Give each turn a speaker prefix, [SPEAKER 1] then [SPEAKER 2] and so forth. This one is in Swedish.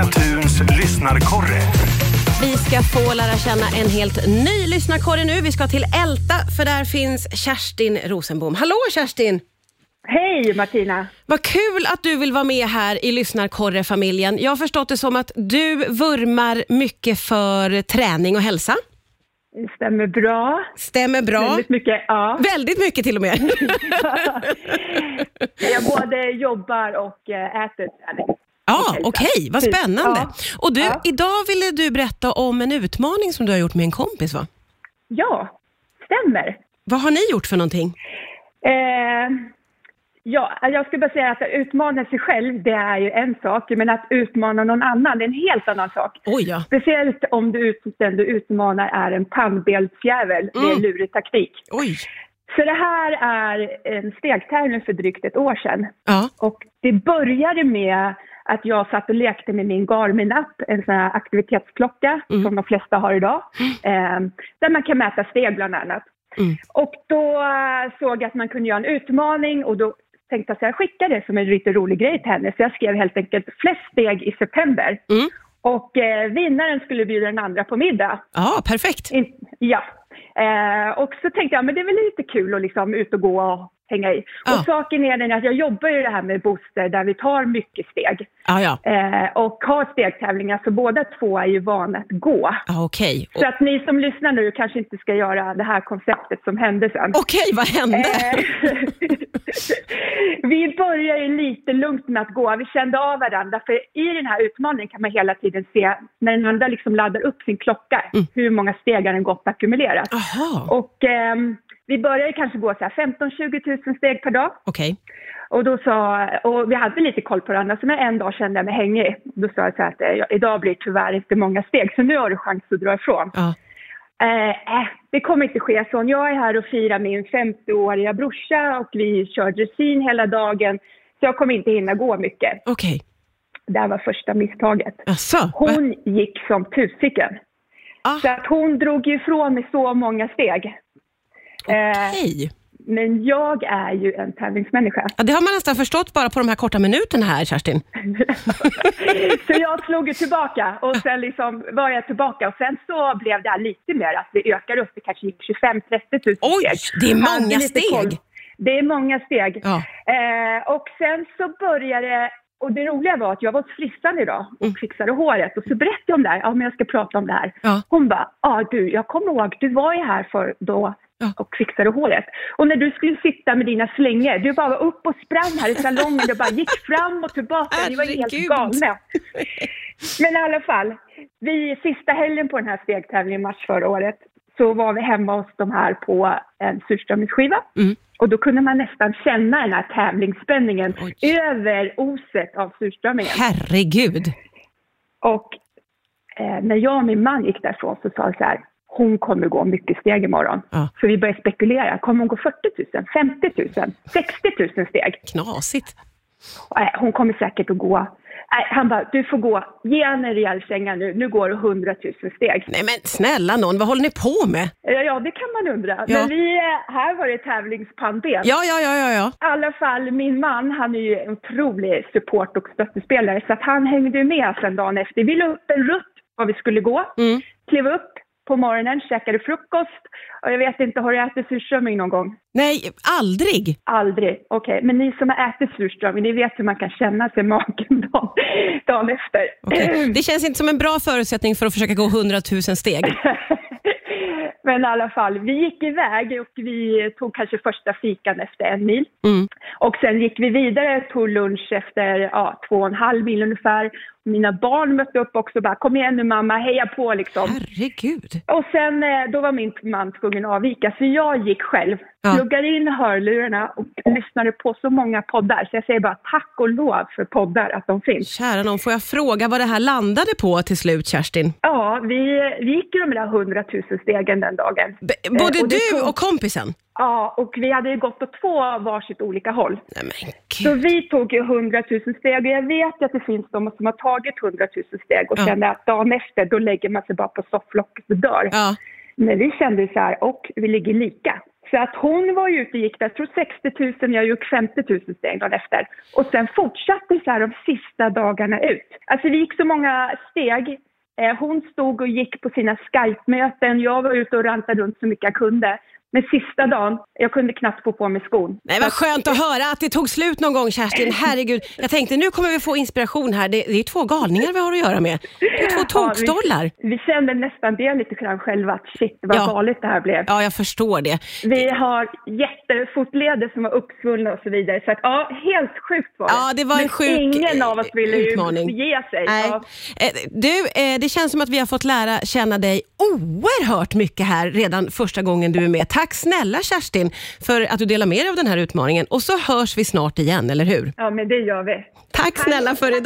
[SPEAKER 1] Thuns lyssnarkorre.
[SPEAKER 2] Vi ska få lära känna en helt ny lyssnarkorre nu. Vi ska till Älta, för där finns Kerstin Rosenbom. Hallå Kerstin!
[SPEAKER 3] Hej Martina!
[SPEAKER 2] Vad kul att du vill vara med här i lyssnarkorre-familjen. Jag har förstått det som att du vurmar mycket för träning och hälsa.
[SPEAKER 3] Stämmer bra.
[SPEAKER 2] Stämmer bra.
[SPEAKER 3] Väldigt mycket, ja.
[SPEAKER 2] Väldigt mycket till och med.
[SPEAKER 3] Jag både jobbar och eh, äter träning.
[SPEAKER 2] Ja,
[SPEAKER 3] Okej,
[SPEAKER 2] okej. Vad spännande.
[SPEAKER 3] Ja.
[SPEAKER 2] Och du,
[SPEAKER 3] Ja.
[SPEAKER 2] idag ville du berätta om en utmaning som du har gjort med en kompis, va?
[SPEAKER 3] Ja, stämmer.
[SPEAKER 2] Vad har ni gjort för någonting?
[SPEAKER 3] Eh, ja, jag skulle bara säga att utmana sig själv, det är ju en sak, men att utmana någon annan, det är en helt annan sak.
[SPEAKER 2] Oj, ja.
[SPEAKER 3] Speciellt om du, den du utmanar är en pannbensjävel med
[SPEAKER 2] Mm.
[SPEAKER 3] lurig taktik.
[SPEAKER 2] Oj.
[SPEAKER 3] Så det här är en stegtävling för drygt ett år sedan.
[SPEAKER 2] Ja.
[SPEAKER 3] Och det började med att jag satt och lekte med min Garmin-app, en sån här aktivitetsklocka
[SPEAKER 2] Mm.
[SPEAKER 3] som de flesta har idag, eh, där man kan mäta steg bland annat.
[SPEAKER 2] Mm.
[SPEAKER 3] Och då eh, såg jag att man kunde göra en utmaning och då tänkte jag så här, skicka det som en lite rolig grej till henne. Så jag skrev helt enkelt flest steg i september.
[SPEAKER 2] Mm.
[SPEAKER 3] Och eh, vinnaren skulle bjuda den andra på middag.
[SPEAKER 2] Ja, perfekt.
[SPEAKER 3] In, ja. Eh, och så tänkte jag, men det är väl lite kul att liksom ut och gå och hänga i.
[SPEAKER 2] Ja.
[SPEAKER 3] Och saken är den att jag jobbar ju det här med booster där vi tar mycket steg.
[SPEAKER 2] Ja, ja.
[SPEAKER 3] Eh, och har stegtävlingar, så båda två är ju vana att gå.
[SPEAKER 2] ja okej.
[SPEAKER 3] Så att ni som lyssnar nu kanske inte ska göra det här konceptet som hände sen.
[SPEAKER 2] Okej, vad hände?
[SPEAKER 3] Eh, vi börjar ju lite lugnt med att gå. Vi kände av varandra. För i den här utmaningen kan man hela tiden se, när den andra liksom laddar upp sin klocka,
[SPEAKER 2] Mm.
[SPEAKER 3] hur många steg har den gått ackumulerat.
[SPEAKER 2] Jaha,
[SPEAKER 3] Och ehm, vi började kanske gå så här 15-20 000 steg per dag.
[SPEAKER 2] okej.
[SPEAKER 3] Och, då sa, och vi hade lite koll på varandra, så när en dag kände jag mig hängig. Då sa jag så här att eh, idag blir det tyvärr inte många steg, så nu har du chans att dra ifrån.
[SPEAKER 2] Ja.
[SPEAKER 3] Eh, eh, det kommer inte ske så. Jag är här och firar min 50-åriga brorsa och vi kör dressin hela dagen. Så jag kommer inte hinna gå mycket.
[SPEAKER 2] Okej.
[SPEAKER 3] Det här var första misstaget.
[SPEAKER 2] Va?
[SPEAKER 3] Hon gick som tusiken.
[SPEAKER 2] Ah.
[SPEAKER 3] Så att hon drog ifrån med så många steg. Eh,
[SPEAKER 2] Okej.
[SPEAKER 3] men jag är ju en tävlingsmänniska.
[SPEAKER 2] Ja, det har man nästan förstått bara på de här korta minuterna här, Kerstin.
[SPEAKER 3] så jag slog ju tillbaka och sen liksom var jag tillbaka och sen så blev det här lite mer att vi ökar upp. Det kanske gick 25-30 000
[SPEAKER 2] Oj,
[SPEAKER 3] steg.
[SPEAKER 2] det är många steg.
[SPEAKER 3] Det är många steg.
[SPEAKER 2] Ja.
[SPEAKER 3] Eh, och sen så började och det roliga var att jag var hos frissan idag och
[SPEAKER 2] Mm.
[SPEAKER 3] fixade håret och så berättade jag om det här. Ja, men jag ska prata om det här.
[SPEAKER 2] Ja.
[SPEAKER 3] Hon bara, ja du, jag kommer ihåg, du var ju här för då. Och fixade håret. Och när du skulle sitta med dina slingor, du bara var upp och sprang här i salongen och bara gick fram och tillbaka. Ni var helt galna. Men i alla fall, vi, sista helgen på den här stegtävlingen i mars förra året så var vi hemma hos de här på en surströmmingsskiva.
[SPEAKER 2] Mm.
[SPEAKER 3] Och då kunde man nästan känna den här tävlingsspänningen
[SPEAKER 2] Oj.
[SPEAKER 3] över oset av surströmmingen.
[SPEAKER 2] Herregud.
[SPEAKER 3] Och eh, när jag och min man gick därifrån så sa jag så här, hon kommer gå mycket steg imorgon.
[SPEAKER 2] Ja.
[SPEAKER 3] Så vi började spekulera, kommer hon gå 40 000, 50 000, 60 000 steg?
[SPEAKER 2] Knasigt.
[SPEAKER 3] Hon kommer säkert att gå. Han bara, du får gå, ge henne en rejäl känga nu, nu går du 100 000 steg.
[SPEAKER 2] Nej men snälla någon, vad håller ni på med?
[SPEAKER 3] Ja, det kan man undra.
[SPEAKER 2] Ja.
[SPEAKER 3] Men vi, eh, här var det tävlingspannben.
[SPEAKER 2] Ja, ja, ja, ja, ja.
[SPEAKER 3] I alla fall, min man, han är ju en otrolig support och stöttespelare, så att han hängde med sen dagen efter. Vi la upp en rutt var vi skulle gå,
[SPEAKER 2] Mm.
[SPEAKER 3] klev upp på morgonen, käkade frukost och jag vet inte, har du ätit surströmming någon gång?
[SPEAKER 2] Nej, aldrig.
[SPEAKER 3] Aldrig. Okej, men ni som har ätit surströmming, ni vet hur man kan känna sig magen dagen, dagen efter.
[SPEAKER 2] Okej. Det känns inte som en bra förutsättning för att försöka gå 100 000 steg.
[SPEAKER 3] Men i alla fall, vi gick iväg och vi tog kanske första fikan efter en mil.
[SPEAKER 2] Mm.
[SPEAKER 3] Och sen gick vi vidare, tog lunch efter ja, två och en halv mil ungefär. Mina barn mötte upp också och bara, kom igen nu mamma, heja på liksom.
[SPEAKER 2] Herregud.
[SPEAKER 3] Och sen, eh, då var min man tvungen att avvika, så jag gick själv.
[SPEAKER 2] Ja.
[SPEAKER 3] Pluggade in hörlurarna och lyssnade på så många poddar. Så jag säger bara tack och lov för poddar, att de finns.
[SPEAKER 2] Kära någon, får jag fråga vad det här landade på till slut, Kerstin?
[SPEAKER 3] Ja, vi, vi gick ju de där hundratusen stegen den dagen.
[SPEAKER 2] B-
[SPEAKER 3] Eh,
[SPEAKER 2] både
[SPEAKER 3] och det
[SPEAKER 2] du
[SPEAKER 3] tog-
[SPEAKER 2] och kompisen?
[SPEAKER 3] Ja, och vi hade ju gått åt två varsitt olika håll.
[SPEAKER 2] Nej
[SPEAKER 3] Så vi tog ju 100 000 steg och jag vet att det finns de som har tagit 100 000 steg och
[SPEAKER 2] Ja.
[SPEAKER 3] känner att dagen efter då lägger man sig bara på sofflocket och dör.
[SPEAKER 2] Ja,
[SPEAKER 3] Men vi kände så här, och vi ligger lika. Så att hon var ju ute och gick där, jag tror 60 000, jag gick 50 000 steg dagen efter. Och sen fortsatte så här de sista dagarna ut. Alltså vi gick så många steg. Eh, hon stod och gick på sina Skype-möten, jag var ute och rantade runt så mycket jag kunde. Men sista dagen, jag kunde knappt få på mig skon.
[SPEAKER 2] Nej, vad skönt att höra att det tog slut någon gång Kerstin. Herregud. Jag tänkte nu kommer vi få inspiration här. Det, det är två galningar vi har att göra med. Det är två tokstollar.
[SPEAKER 3] Ja, vi, vi kände nästan det lite grann själva, att shit vad
[SPEAKER 2] Ja.
[SPEAKER 3] galet det här blev.
[SPEAKER 2] Ja, jag förstår det.
[SPEAKER 3] Vi har jättefotleder som var uppsvullna och så vidare. Så att, ja, helt sjukt var det.
[SPEAKER 2] Ja, det var en
[SPEAKER 3] Men
[SPEAKER 2] sjuk
[SPEAKER 3] ingen av oss ville ju
[SPEAKER 2] utmaning.
[SPEAKER 3] ge sig.
[SPEAKER 2] Nej.
[SPEAKER 3] Ja.
[SPEAKER 2] Eh, Du, eh, det känns som att vi har fått lära känna dig oerhört mycket här redan första gången du är med. Tack snälla Kerstin för att du delar med dig av den här utmaningen och så hörs vi snart igen, eller hur?
[SPEAKER 3] ja, men det gör vi.
[SPEAKER 2] Tack snälla för idag.